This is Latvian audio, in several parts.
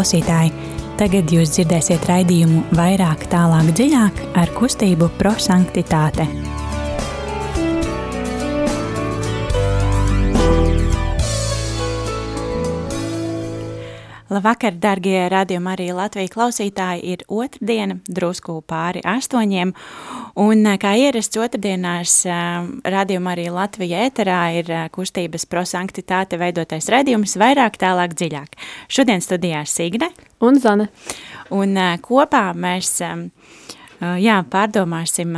klausītāji! Tagad jūs dzirdēsiet raidījumu vairāk, tālāk, dziļāk ar kustību prosanktitāte. Labvakar, darbie radījumi, arī Latvijas klausītāji. Ir otrdiena, drusku pāri astoņiem. Un, kā ierasts otrdienās, radījuma arī Latvijas ēterā ir kustības prosanktitāte veidotais radījums vairāk, tālāk, dziļāk. Šodien studijā Signe un Zane. Un kopā mēs jā, pārdomāsim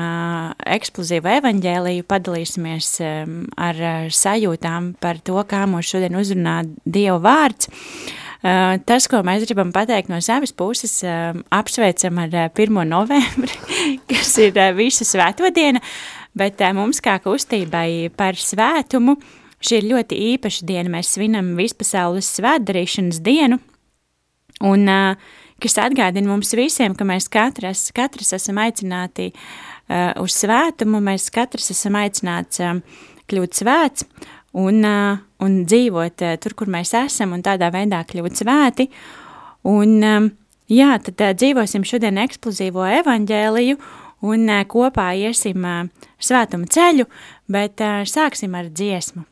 eksplozīvu evaņģēliju, padalīsimies ar sajūtām par to, kā mūs šodien uzrunā Dieva vārds. Uh, tas, ko mēs gribam pateikt no savas puses, uh, apsveicam ar uh, 1. novembri, kas ir visu svēto diena, bet mums kā kustībai par svētumu šī ir ļoti īpaša diena. Mēs svinam vispasaules svētdarīšanas dienu, un kas atgādina mums visiem, ka mēs katras, katras esam aicināti uz svētumu, mēs katrs esam aicināts kļūt svēts, un, un dzīvot tur, kur mēs esam, un tādā veidā kļūt svēti. Un, jā, tad dzīvosim šodien eksplozīvo evaņģēliju, un kopā iesim svētuma ceļu, bet sāksim ar dziesmu.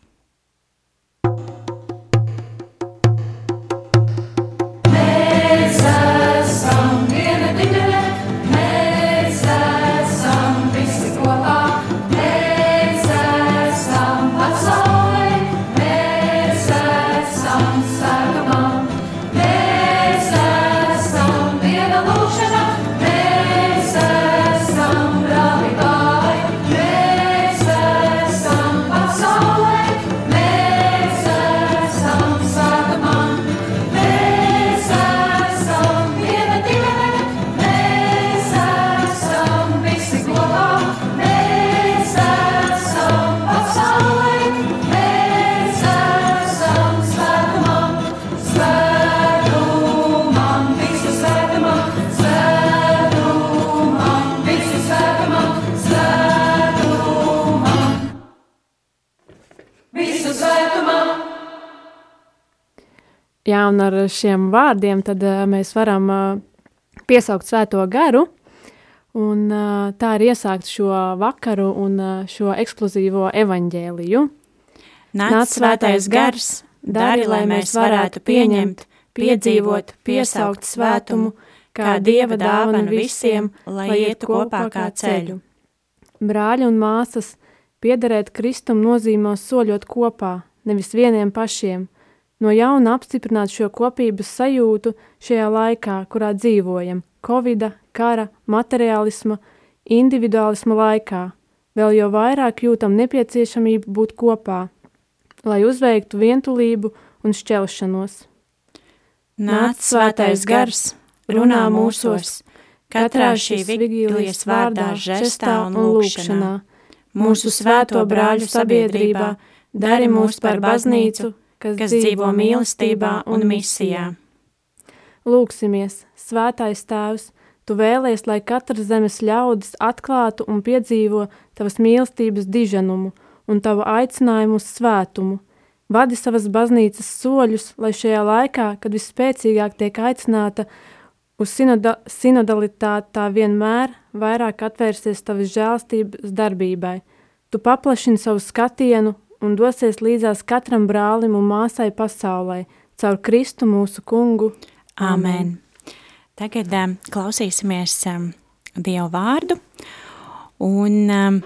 Un ar šiem vārdiem tad uh, mēs varam uh, piesaukt svēto garu, un uh, tā ir iesākt šo vakaru un uh, šo eksplozīvo evaņģēliju. Nāc svētais gars, dari, lai mēs varētu pieņemt, piedzīvot, piesaukt svētumu, kā Dieva dāvana visiem, lai ietu kopā kā ceļu. Brāļi un māsas, piederēt Kristum nozīmos soļot kopā, nevis vieniem pašiem – no jauna apstiprināt šo kopības sajūtu šajā laikā, kurā dzīvojam, covida, kara, materiālisma, individuālisma laikā, vēl jau vairāk jūtam nepieciešamību būt kopā, lai uzveiktu vientulību un šķelšanos. Nāc svētais gars, runā mūsos, katrā šī vigīlijas vārdā, žestā un lūkšanā, mūsu svēto brāļu sabiedrībā, dari mūs par baznīcu, kas, kas dzīvo mīlestībā un misijā. Lūksimies, svētais tēvs, tu vēlies, lai katrs zemes ļaudis atklātu un piedzīvo tavas mīlestības diženumu un tavu aicinājumu uz svētumu. Vadi savas baznīcas soļus, lai šajā laikā, kad visspēcīgāk tiek aicināta uz sinoda, sinodalitāti, tā vienmēr vairāk atvērsies tavas žēlstības darbībai. Tu paplašini savu skatienu un dosies līdzās katram brālim un māsai pasaulē, caur Kristu mūsu kungu. Amen. Tagad um, klausīsimies um, Dievu vārdu. Un, um,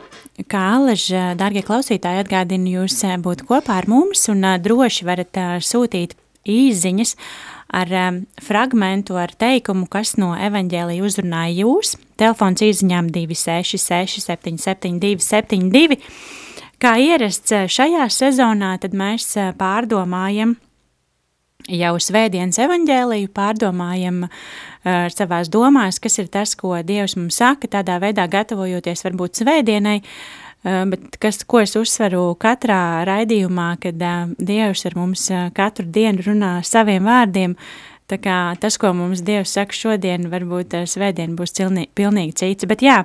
kā Alaža, dārgie klausītāji, atgādinu jūs uh, būt kopā ar mums un uh, droši varat uh, sūtīt īziņas ar um, fragmentu, ar teikumu, kas no evaņģēlija uzrunāja jūs. Telefons īziņām 266 77 272 Kā ierasts eh, šajā sezonā, tad mēs eh, pārdomājam jau svētdienas evaņģēliju, pārdomājam uh, savās domās, kas ir tas, ko Dievs mums saka, tādā veidā gatavojoties varbūt svētdienai, bet kas, ko es uzsveru katrā raidījumā, kad Dievs ar mums katru dienu runā saviem vārdiem, uh, Tā kā tas, ko mums Dievs saka šodien, varbūt eh, svētdien būs cilnī, pilnīgi cits. Bet jā,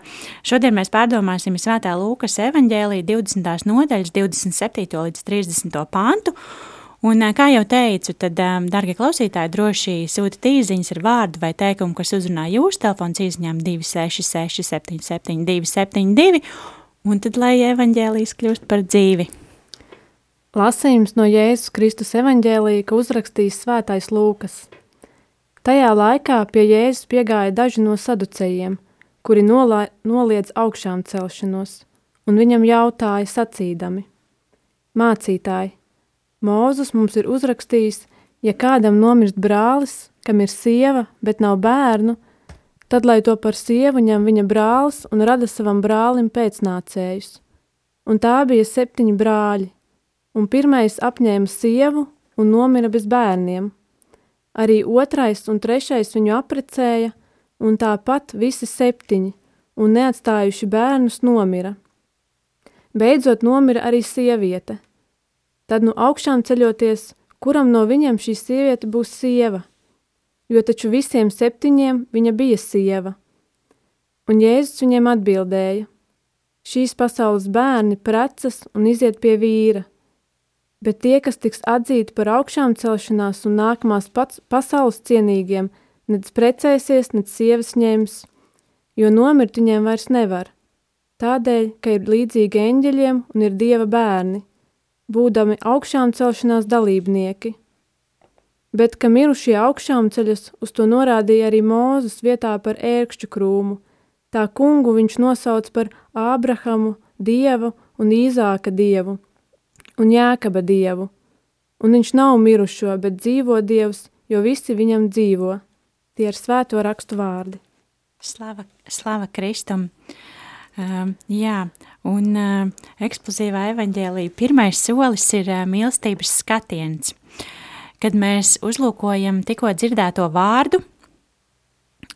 šodien mēs pārdomāsim Svētā Lūkas evaņģēlī 20. nodaļas 27. līdz 30. pantu. Un, kā jau teicu, tad, darbie klausītāji, droši sūtiet īsiņas ar vārdu vai teikumu, kas uzrunā jūsu telefons īsiņām 266, 77, 272, un tad lai evaņģēlijas kļūst par dzīvi. Lasījums no Jēzus Kristus evaņģēlīja, ka uzrakstījis svētais Lūkas. Tajā laikā pie Jēzus piegāja daži no saducējiem, kuri nolā, noliedz augšām celšanos, un viņam jautāja sacīdami: Mācītāji, Mūzes mums ir uzrakstījis, ja kādam nomirst brālis, kam ir sieva, bet nav bērnu, tad lai to par sievu ņem viņa brālis un rada savam brālim pēcnācējus. Un tā bija septiņi brāļi, un pirmais apņēma sievu un nomira bez bērniem. Arī otrais un trešais viņu aprecēja, un tāpat visi septiņi, un neatstājuši bērnus nomira. Beidzot nomira arī sieviete – Tad no augšām ceļoties, kuram no viņiem šī sieviete būs sieva? Jo taču visiem septiņiem viņa bija sieva. Un Jēzus viņiem atbildēja: Šīs pasaules bērni precas un iziet pie vīra, bet tie, kas tiks atzīti par augšām celšanās un nākamās pats pasaules cienīgiem, nec precēsies, nec sievas ņems, jo nomirt viņiem vairs nevar, tādēļ, ka ir līdzīgi eņģeļiem un ir dieva bērni būdami augšām celšanās dalībnieki. Bet, ka mirušie augšām ceļas, uz to norādīja arī Mūzes vietā par ērkšķu krūmu. Tā kungu viņš nosauc par Ābrahamu, dievu un Īzāka dievu un Jēkaba dievu. Un viņš nav mirušo, bet dzīvo dievs, jo visi viņam dzīvo. Tie ir svēto rakstu vārdi. Slava, slava Kristum! Uh, jā, Un uh, eksplozīvā evaņģēlīja pirmais solis ir uh, mīlestības skatiens, kad mēs uzlūkojam tikko dzirdēto vārdu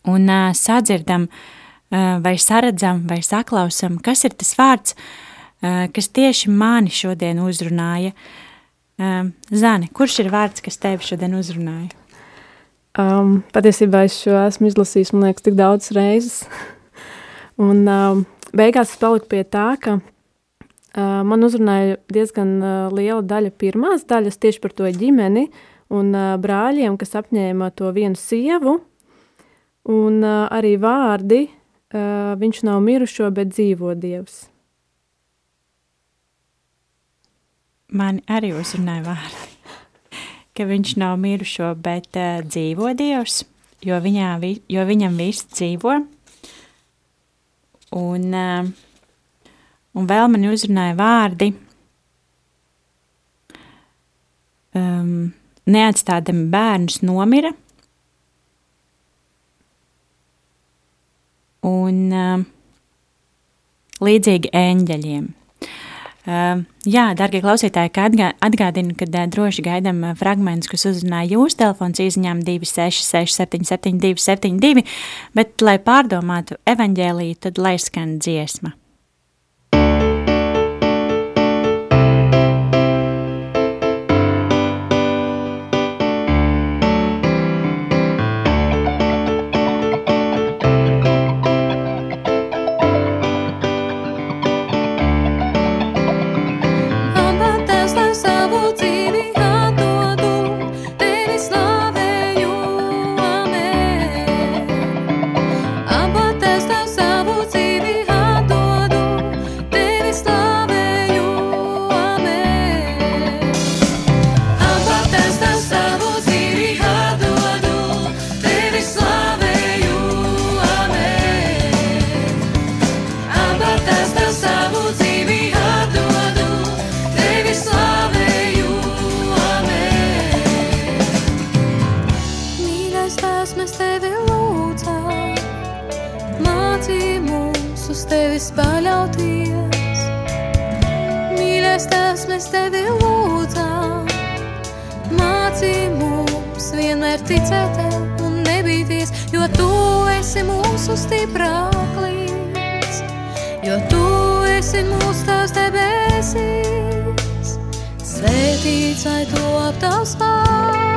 un uh, sadzirdam uh, vai saredzam vai saklausam, kas ir tas vārds, uh, kas tieši mani šodien uzrunāja. Uh, Zani, kurš ir vārds, kas tevi šodien uzrunāja? Um, patiesībā es šo esmu izlasījis, man liekas, tik daudz reizes. un um, beigās es paliku pie tā, ka uh, man uzrunāja diezgan uh, liela daļa pirmās daļas tieši par to ģimeni un uh, brāļiem, kas apņēma to vienu sievu, un uh, arī vārdi, uh, viņš nav mirušo, bet dzīvo Dievs. Mani arī uzrunāja vārdi, ka viņš nav mirušo, bet uh, dzīvo Dievs, jo, viņā, vi, jo viņam viss dzīvo, Un, uh, un vēl man uzrunāja vārdi, um, neatstādami bērnus nomira. Un uh, līdzīgi eņģeļiem. Uh, jā, darbie klausītāji, atgā, atgādinu, ka uh, droši gaidām uh, fragmentus, kas uzrunāja jūsu telefons izziņām 266, 772, 72, bet, lai pārdomātu evaņģēlīju, tad lai skan dziesma. ticēt tev un nebīties, jo tu esi mūsu stiprāklīgs, jo tu esi mūsu tās debesīs. Svētīts, lai to aptavs pār.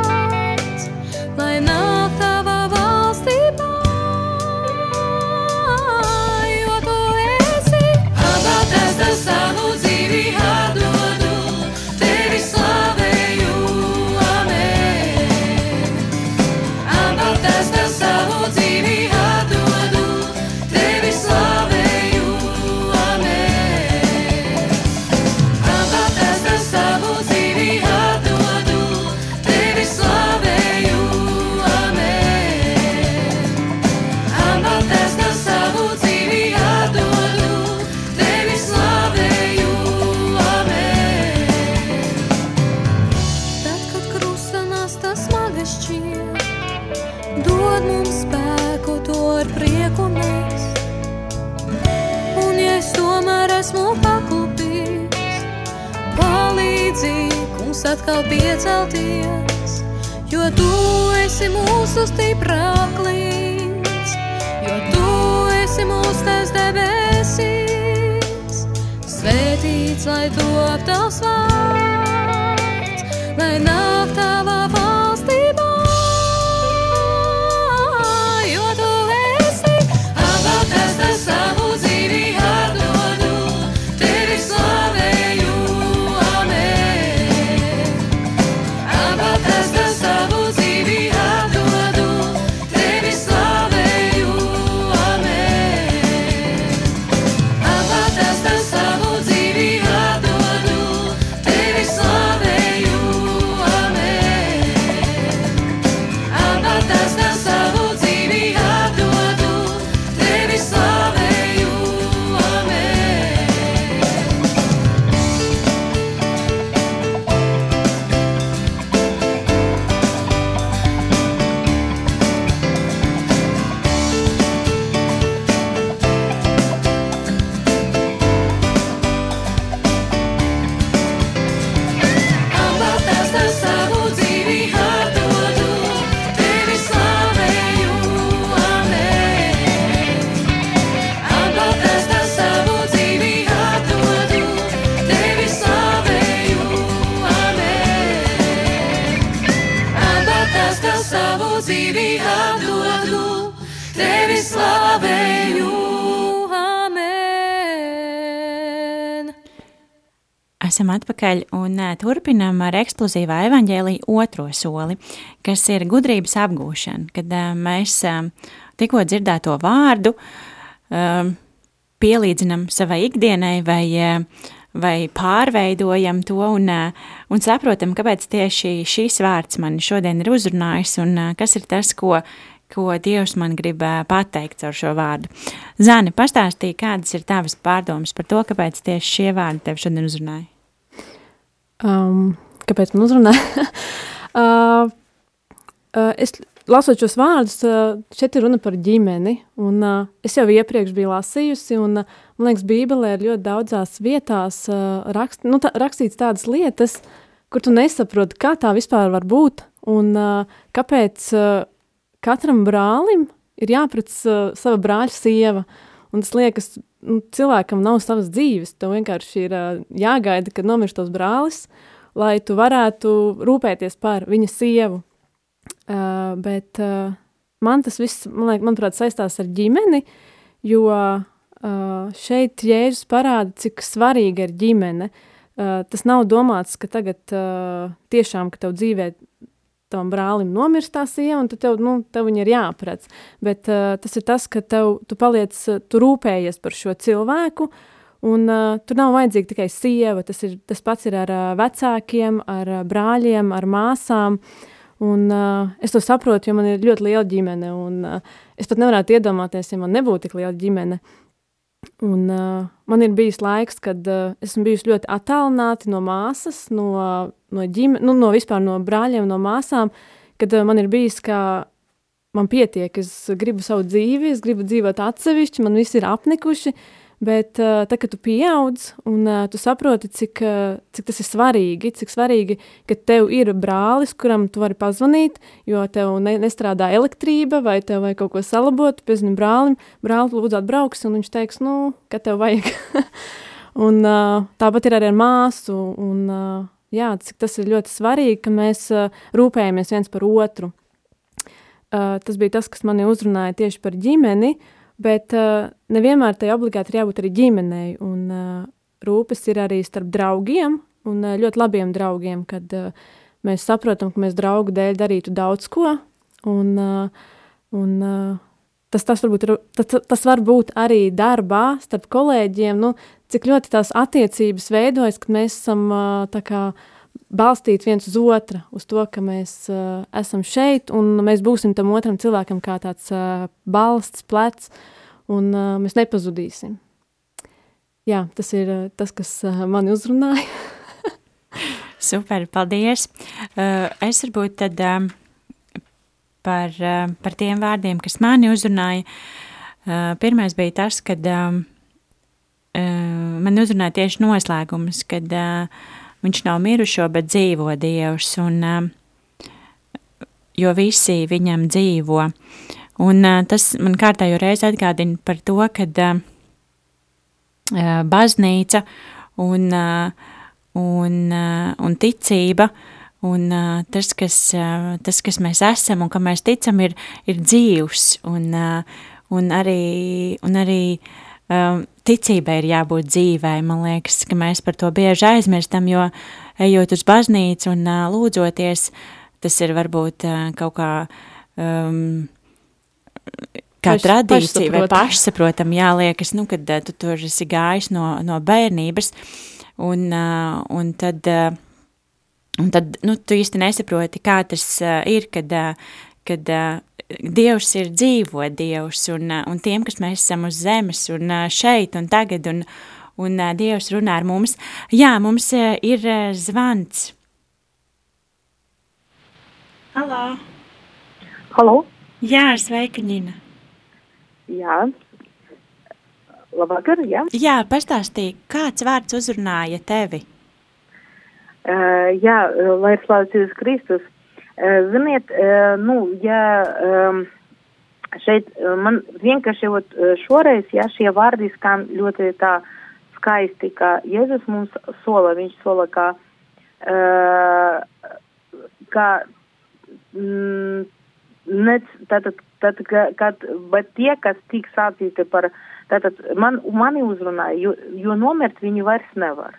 Slavēju, amen. Esam atpakaļ un turpinām ar eksplozīvā evaņģēlīja otro soli, kas ir gudrības apgūšana, kad mēs tikko dzirdēto vārdu pielīdzinam savai ikdienai vai, vai pārveidojam to un, un saprotam, kāpēc tieši šīs vārds man šodien ir uzrunājis un kas ir tas, ko, ko Dievs man grib pateikt ar šo vārdu. Zani, pastāstīja, kādas ir tavas pārdomas par to, kāpēc tieši šie vārdi tev šodien uzrunāja? Um, kāpēc man uzrunāja? uh, uh, es lasot šos vārdus, uh, šeit ir runa par ģimeni, un uh, es jau iepriekš biju lasījusi, un uh, man liekas, Bībelē ir ļoti daudzās vietās uh, rakst, nu, tā, rakstīts tādas lietas, kur tu nesaproti, kā tā vispār var būt, un uh, kāpēc uh, katram brālim ir jāpret uh, sava brāļa sieva, un tas liekas, nu, cilvēkam nav savas dzīves, tev vienkārši ir uh, jāgaida, kad nomirst tos brālis, lai tu varētu rūpēties par viņa sievu. Uh, bet uh, man tas viss, man liek, manuprāt, saistās ar ģimeni, jo uh, šeit Jēzus parāda, cik svarīga ir ģimene. Uh, tas nav domāts, ka tagad uh, tiešām, ka tev dzīvē tavam brālim nomirst tā sieva, un tev, nu, tev viņa ir jāapredz. Bet uh, tas ir tas, ka tev, tu paliec, uh, tu rūpējies par šo cilvēku, un uh, tur nav vajadzīga tikai sieva, tas, ir, tas pats ir ar uh, vecākiem, ar uh, brāļiem, ar māsām, un uh, es to saprotu, jo man ir ļoti liela ģimene, un uh, es pat nevarētu iedomāties, ja man nebūtu tik liela ģimene. Un uh, man ir bijis laiks, kad uh, esmu bijusi ļoti attālināta no māsas, no, no ģimenes, nu, no vispār no brāļiem, no māsām, kad uh, man ir bijis, ka man pietiek, es gribu savu dzīvi, es gribu dzīvot atsevišķi, man visi ir apnikuši, bet uh, tad, kad tu pieaudz un uh, tu saproti, cik, uh, cik tas ir svarīgi, cik svarīgi, ka tev ir brālis, kuram tu vari pazvanīt, jo tev ne, nestrādā elektrība vai tev vajag kaut ko salabot, piezini brālim, brāli lūdzu atbrauks un viņš teiks, nu, ka tev vajag. un uh, tāpat ir arī ar māsu un uh, jā, cik tas ir ļoti svarīgi, ka mēs uh, rūpējamies viens par otru. Uh, tas bija tas, kas mani uzrunāja tieši par ģimeni, bet uh, nevienmēr tai obligāti ir jābūt arī ģimenei, un uh, rūpes ir arī starp draugiem, un uh, ļoti labiem draugiem, kad uh, mēs saprotam, ka mēs draugu dēļ darītu daudz ko, un, uh, un uh, tas, tas, varbūt, tas, tas var būt arī darbā starp kolēģiem, nu, cik ļoti tās attiecības veidojas, kad mēs esam uh, tā kā balstīti viens uz otru, uz to, ka mēs uh, esam šeit un mēs būsim tam otram cilvēkam kā tāds uh, balsts, plecs, un uh, mēs nepazudīsim. Jā, tas ir uh, tas, kas uh, mani uzrunāja. Super, paldies. Uh, es varbūt tad um, par, uh, par tiem vārdiem, kas mani uzrunāja. Uh, pirmais bija tas, kad uh, uh, man uzrunāja tieši noslēgums, kad uh, viņš nav mirušo, bet dzīvo Dievs, un, uh, jo visi viņam dzīvo. Un uh, tas man kārtējo reizi atgādina par to, kad uh, baznīca un, un, un ticība un tas kas, tas, kas mēs esam un ka mēs ticam, ir, ir dzīvs un, un arī, un arī ticībai ir jābūt dzīvai. Man liekas, ka mēs par to bieži aizmirstam, jo ejot uz baznīcu un lūdzoties, tas ir varbūt kaut kā um, kā Paš, tradīcija vai pašsaprotam, jāliekas, nu, kad uh, tu tur esi gājis no, no bērnības, un, uh, un tad, uh, un tad, nu, tu īsti nesaproti, kā tas uh, ir, kad, uh, kad uh, Dievs ir dzīvo Dievs, un, uh, un tiem, kas mēs esam uz zemes, un uh, šeit, un tagad, un, un uh, Dievs runā ar mums. Jā, mums uh, ir uh, zvans. Halo! Halo! Jā, sveika, Nina! Jā. Labvakar, jā. Jā, pastāstīja, kāds vārds uzrunāja tevi? Uh, jā, lai ir slāvs Kristus. Uh, ziniet, uh, nu, ja šeit uh, man vienkārši šoreiz, ja šie vārdi skan ļoti tā skaisti, kā Jēzus mums sola, viņš sola, kā, uh, kā mm, ne, tātad, tad, kad, bet tie, kas tiks sācīti par, tātad man, mani uzrunāja, jo, jo nomirt viņi vairs nevar.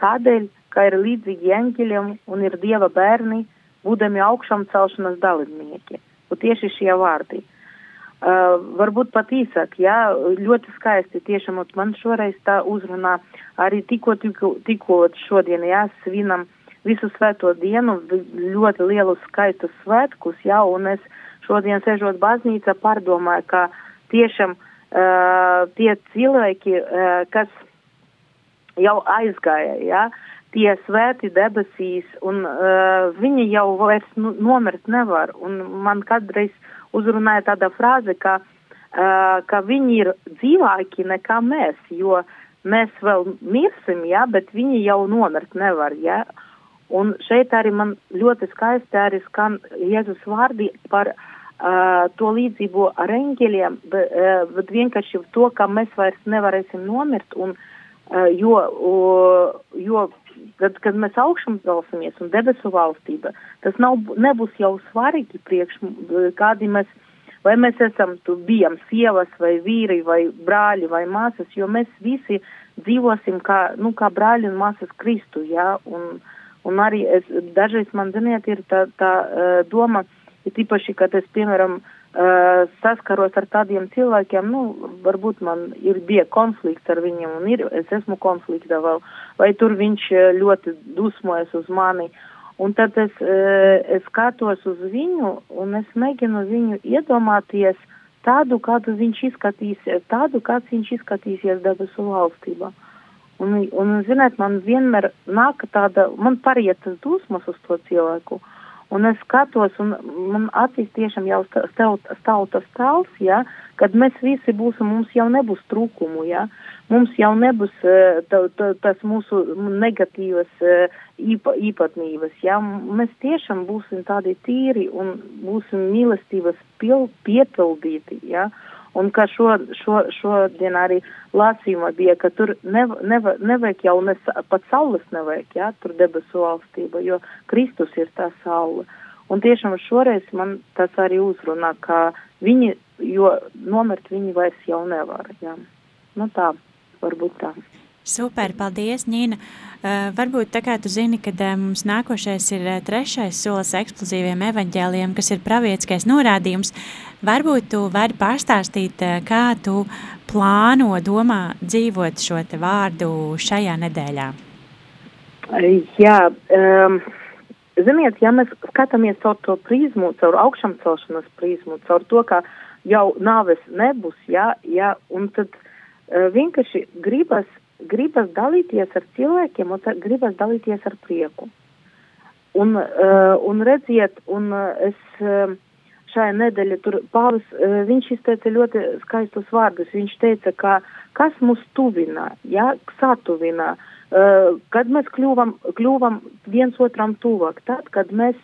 Tādēļ, ka ir līdzīgi eņģeļiem un ir dieva bērni, būdami augšām celšanas dalībnieki. Un tieši šie vārdi. Uh, varbūt pat īsāk, jā, ļoti skaisti tiešām, man šoreiz tā uzrunā arī tikko, tikko, tikko šodien, jā, svinam visu svēto dienu, ļoti lielu skaitu svētkus, jā, un es šodien sežot baznīcā pārdomāju, ka tiešām uh, tie cilvēki, uh, kas jau aizgāja, ja, tie svēti debesīs, un uh, viņi jau vairs nu, nomirt nevar. Un man kādreiz uzrunāja tāda frāze, ka, uh, ka viņi ir dzīvāki nekā mēs, jo mēs vēl mirsim, ja, bet viņi jau nomirt nevar. Ja. Un šeit arī man ļoti skaisti arī skan Jēzus vārdi par uh, to līdzību ar eņģeļiem, bet, uh, bet vienkārši to, ka mēs vairs nevarēsim nomirt, un, uh, jo, uh, jo tad, kad mēs augšām celsimies un debesu valstība, tas nav, nebūs jau svarīgi priekš, kādi mēs, vai mēs esam, tu bijam sievas vai vīri vai brāļi vai māsas, jo mēs visi dzīvosim kā, nu, kā brāļi un māsas Kristu, jā, un, un arī es, dažreiz man, ziniet, ir tā, tā doma, Ir tīpaši, kad es, piemēram, uh, saskaros ar tādiem cilvēkiem, nu, varbūt man ir bija konflikts ar viņiem un ir, es esmu konfliktā vēl, vai tur viņš ļoti dusmojas uz mani. Un tad es, uh, es skatos uz viņu un es mēģinu viņu iedomāties tādu, kādu viņš izskatīsies, tādu, kāds viņš izskatīsies debesu valstībā. Un, un, ziniet, man vienmēr nāk tāda, man pariet tas dusmas uz to cilvēku. Uh, Un es skatos, un man acīs tiešām jau stāv, stāv tas tals, ja, kad mēs visi būsim, mums jau nebūs trūkumu, ja, mums jau nebūs uh, ta, ta, tas mūsu negatīvas uh, īpa, īpatnības, ja, mēs tiešām būsim tādi tīri un būsim mīlestības pil, piepildīti, ja, un ka šo, šo, šodien arī lācījumā bija, ka tur nev, nev, nevajag jau ne, pat saules nevajag, jā, tur debesu valstība, jo Kristus ir tā saule. Un tiešām šoreiz man tas arī uzrunā, ka viņi, jo nomirt viņi vairs jau nevar, jā. Nu tā, varbūt tā. Super, paldies, Nīna. Uh, varbūt tā kā tu zini, ka uh, mums nākošais ir uh, trešais solis eksplozīviem evaņģēliem, kas ir pravietiskais norādījums. Varbūt tu vari pastāstīt, uh, kā tu plāno, domā dzīvot šo te vārdu šajā nedēļā. Jā, um, ziniet, ja mēs skatāmies caur to prizmu, caur augšām celšanas prizmu, caur to, ka jau nāves nebūs, jā, jā, un tad uh, vienkārši gribas gribas dalīties ar cilvēkiem un gribas dalīties ar prieku. Un, uh, un redziet, un uh, es uh, pagājušajā nedēļā tur Pāvis, uh, viņš izteica ļoti skaistus vārdus. Viņš teica, ka kas mūs tuvina, ja, satuvina, uh, kad mēs kļuvam, kļuvam viens otram tuvāk, tad, kad mēs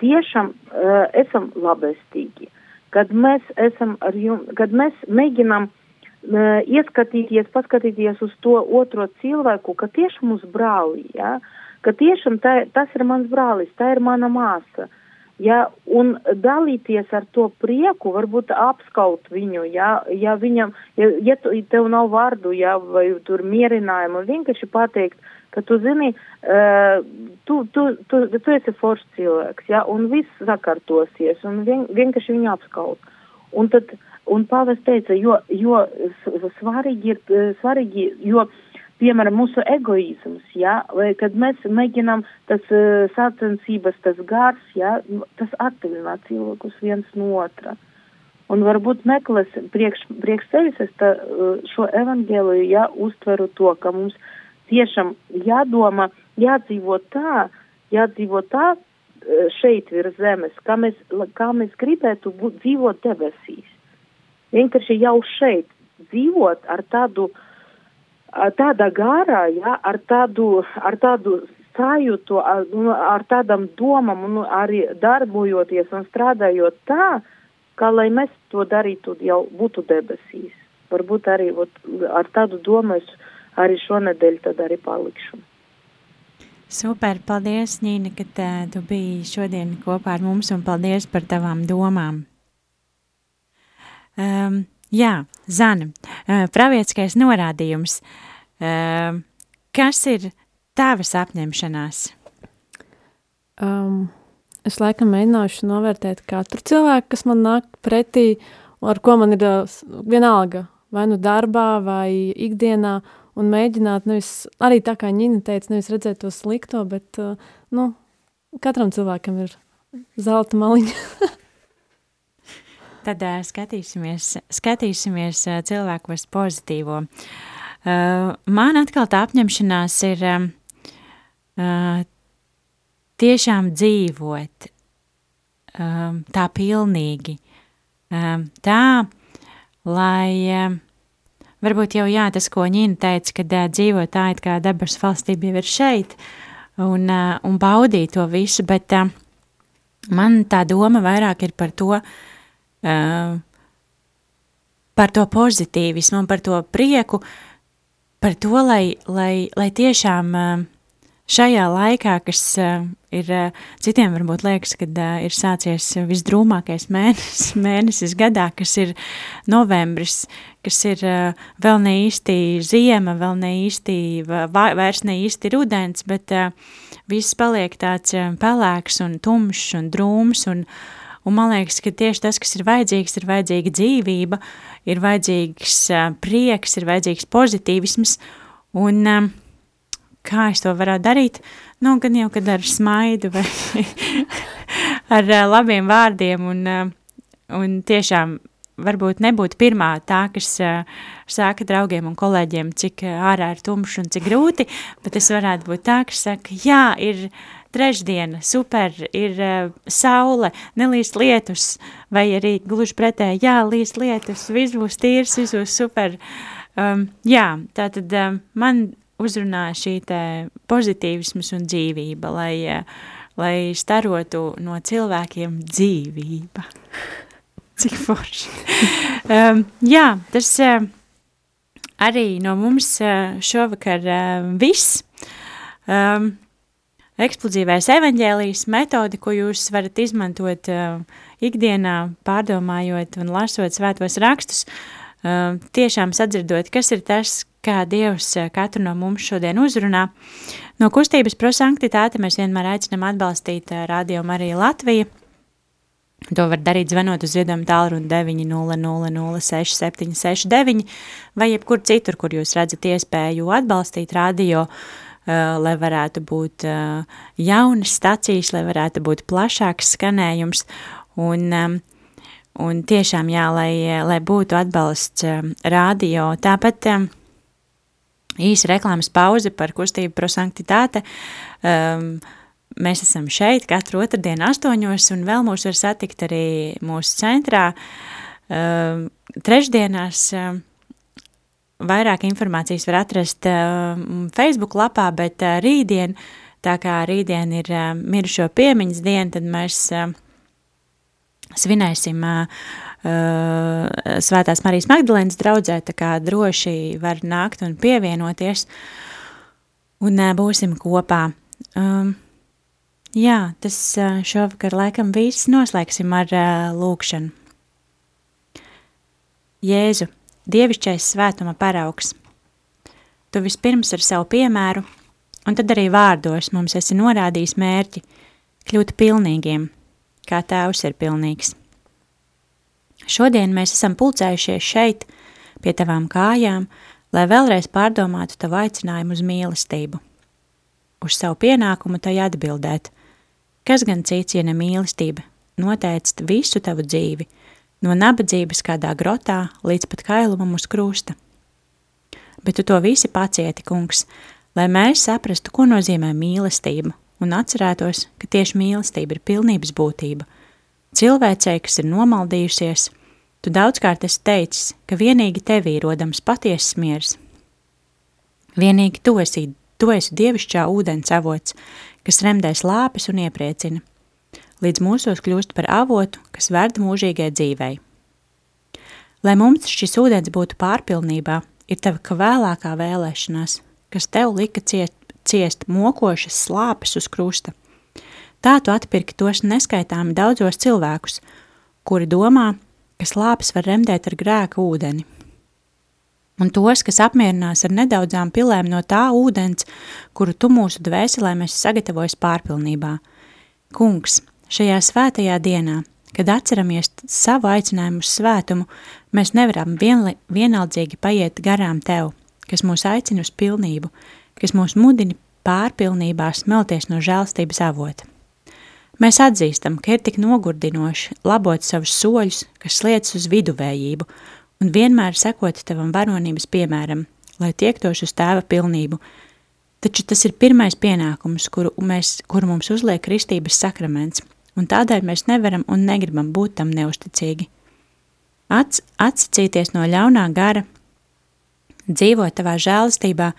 tiešām uh, esam labestīgi, kad mēs esam ar jums, kad mēs mēģinam uh, ieskatīties, paskatīties uz to otro cilvēku, ka tieši mūsu brāli, ja, ka tiešām tā, tas ir mans brālis, tā ir mana māsa. Ja, un dalīties ar to prieku, varbūt apskaut viņu, ja, ja viņam, ja, ja tev nav vārdu, ja, vai tur mierinājumu, vienkārši pateikt, ka tu zini, uh, tu, tu, tu, tu esi foršs cilvēks, ja, un viss sakārtosies, un vien, vienkārši viņu apskaut. Un tad, un pāvis teica, jo, jo svarīgi ir, svarīgi, jo, piemēram, mūsu egoisms, ja, vai kad mēs mēģinām tas uh, sacensības, tas gars, ja, tas atvilināt cilvēkus viens no otra. Un varbūt meklēs priekš, priekš sevis es tā, šo evangēliju, ja, uztveru to, ka mums tiešām jādomā, jādzīvo tā, jādzīvo tā e, šeit virs zemes, kā mēs, kā mēs gribētu būt, dzīvot debesīs. Vienkārši jau šeit dzīvot ar tādu, tādā gārā, ja, ar tādu, ar tādu sajūtu, ar, nu, ar tādam domam un arī darbojoties un strādājot tā, kā lai mēs to darītu jau būtu debesīs. Varbūt arī ot, ar tādu domu es arī šonadēļ tad arī palikšu. Super, paldies, Nīna, ka tā, tu biji šodien kopā ar mums un paldies par tavām domām. Um, jā, Zana, uh, pravietiskais norādījums. Uh, kas ir tavas apņemšanās? Um, es laikam mēģināšu novērtēt katru cilvēku, kas man nāk pretī, ar ko man ir uh, vienalga, vai nu darbā, vai ikdienā, un mēģināt nevis, arī tā kā Ņina teica, nevis redzēt to slikto, bet, nu, katram cilvēkam ir zelta maliņa. Tad uh, skatīsimies, skatīsimies uh, cilvēkos pozitīvo. Uh, man atkal tā apņemšanās ir uh, tiešām dzīvot um, tā pilnīgi, um, tā, lai um, Varbūt jau jā, tas, ko Ņina teica, kad uh, dzīvo tā, it kā debesu valstība jau ir šeit, un, uh, un baudīt to visu, bet uh, man tā doma vairāk ir par to, uh, par to pozitīvismu un par to prieku, par to, lai, lai, lai tiešām uh, šajā laikā, kas uh, ir uh, citiem varbūt liekas, kad uh, ir sācies visdrūmākais mēnesis, mēnesis gadā, kas ir novembris, kas ir uh, vēl ne īsti ziema, vēl ne īsti, vairs ne īsti rudens, bet uh, viss paliek tāds uh, pelēks un tumšs un drūms un, un man liekas, ka tieši tas, kas ir vajadzīgs, ir vajadzīga dzīvība, ir vajadzīgs uh, prieks, ir vajadzīgs pozitīvisms. Un uh, kā es to varētu darīt, nu, gan jau, kad ar smaidu vai ar uh, labiem vārdiem un, uh, un tiešām varbūt nebūtu pirmā tā, kas uh, saka draugiem un kolēģiem, cik ārā ir tumšs un cik grūti, bet es varētu būt tā, kas saka, jā, ir trešdiena, super, ir uh, saule, nelīst lietus, vai arī gluži pretēji, jā, līst lietus, viss būs tīrs, viss būs super. Um, jā, tā tad um, man uzrunā šī te pozitīvisms un dzīvība, lai, eh, lai starotu no cilvēkiem dzīvība. Cik forši. um, jā, tas uh, arī no mums uh, šovakar uh, viss. Um, eksplozīvais evaņģēlijas metode, ko jūs varat izmantot uh, ikdienā, pārdomājot un lasot svētos rakstus, uh, tiešām sadzirdot, kas ir tas, kā Dievs eh, katru no mums šodien uzrunā. No kustības prosanktitāte mēs vienmēr aicinām atbalstīt eh, Radio Mariju Latviju. To var darīt zvanot uz ziedojumu tālruni 900-06-769 vai jebkur citur, kur jūs redzat iespēju atbalstīt radio, uh, lai varētu būt uh, jaunas stacijas, lai varētu būt plašāks skanējums un, um, un tiešām jā, lai, lai būtu atbalsts um, radio. Tāpat um, īsa reklāmas pauze par kustību prosanktitāte. Um, mēs esam šeit katru otrdienu astoņos, un vēl mūs var satikt arī mūsu centrā. Uh, trešdienās uh, vairāk informācijas var atrast uh, Facebook lapā, bet uh, rītdien, tā kā rītdien ir uh, mirušo piemiņas diena, tad mēs uh, svinēsim uh, uh, Svētās Marijas Magdalēnas draudzē, tā kā droši var nākt un pievienoties, un uh, būsim kopā. Um, jā, tas uh, šovakar laikam viss noslēgsim ar uh, lūkšanu. Jēzu, dievišķais svētuma paraugs, tu vispirms ar savu piemēru, un tad arī vārdos mums esi norādījis mērķi kļūt pilnīgiem, kā tēvs ir pilnīgs. Šodien mēs esam pulcējušies šeit, pie tavām kājām, lai vēlreiz pārdomātu tavu aicinājumu uz mīlestību. Uz savu pienākumu tai atbildēt, kas gan cits, ja ne mīlestība, noteict visu tavu dzīvi, no nabadzības kādā grotā līdz pat kailumam uz krusta. Bet tu to visi pacieti, kungs, lai mēs saprastu, ko nozīmē mīlestība un atcerētos, ka tieši mīlestība ir pilnības būtība. Cilvēcei, kas ir nomaldījusies, tu daudzkārt esi teicis, ka vienīgi tevī rodams patiesas miers. Vienīgi tu esi, tu esi dievišķā ūdens avots, kas remdē slāpes un iepriecina, līdz mūsos kļūst par avotu, kas verda mūžīgai dzīvei. Lai mums šis ūdens būtu pārpilnībā, ir tava vēlākā vēlēšanās, kas tev lika ciest, ciest mokošas slāpes uz krusta. Tā tu atpirki tos neskaitāmi daudzos cilvēkus, kuri domā, ka slāpes var remdēt ar grēku ūdeni. Un tos, kas apmierinās ar nedaudzām pilēm no tā ūdens, kuru tu mūsu dvēselē mēs sagatavojas pārpilnībā. Kungs, šajā svētajā dienā, kad atceramies savu aicinājumu uz svētumu, mēs nevaram vienaldzīgi paiet garām Tev, kas mūs aicina uz pilnību, kas mūs mudina pārpilnībā smelties no žēlstības avota. Mēs atzīstam, ka ir tik nogurdinoši labot savus soļus, kas sliec uz viduvējību, un vienmēr sekot tavam varonības piemēram, lai tiektos uz tēva pilnību. Taču tas ir pirmais pienākums, kuru, mēs, kuru mums uzliek kristības sakraments, un tādēļ mēs nevaram un negribam būt tam neusticīgi. Ats, atsacīties no ļaunā gara, dzīvot tavā žēlastībā,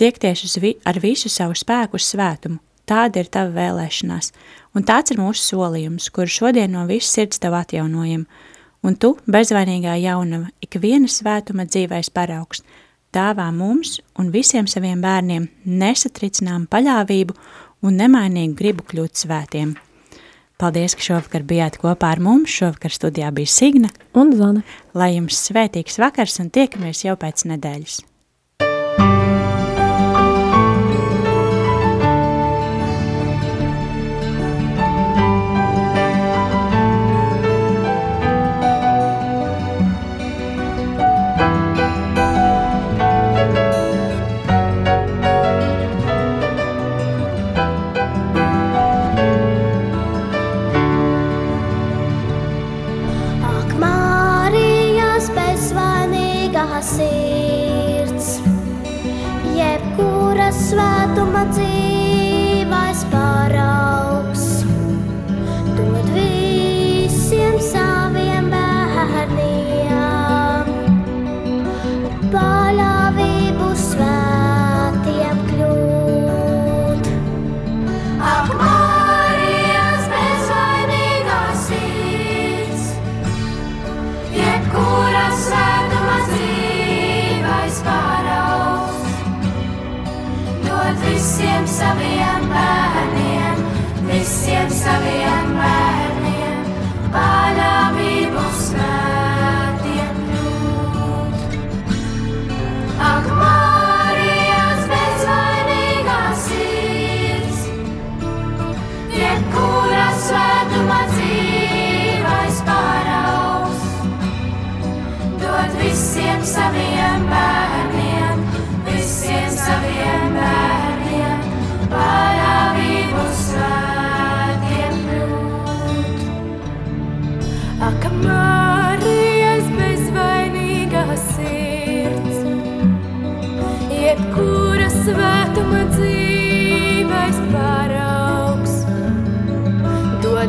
tiekties vi, ar visu savu spēku uz svētumu. Tāda ir tava vēlēšanās, un tāds ir mūsu solījums, kuru šodien no visas sirds tev atjaunojam. Un tu, bezvainīgā jaunava, ik viena svētuma dzīvais paraugs, dāvā mums un visiem saviem bērniem nesatricinām paļāvību un nemainīgu gribu kļūt svētiem. Paldies, ka šovakar bijāt kopā ar mums. Šovakar studijā bija Signa un Zana. Lai jums svētīgs vakars un tiekamies jau pēc nedēļas. up.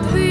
We.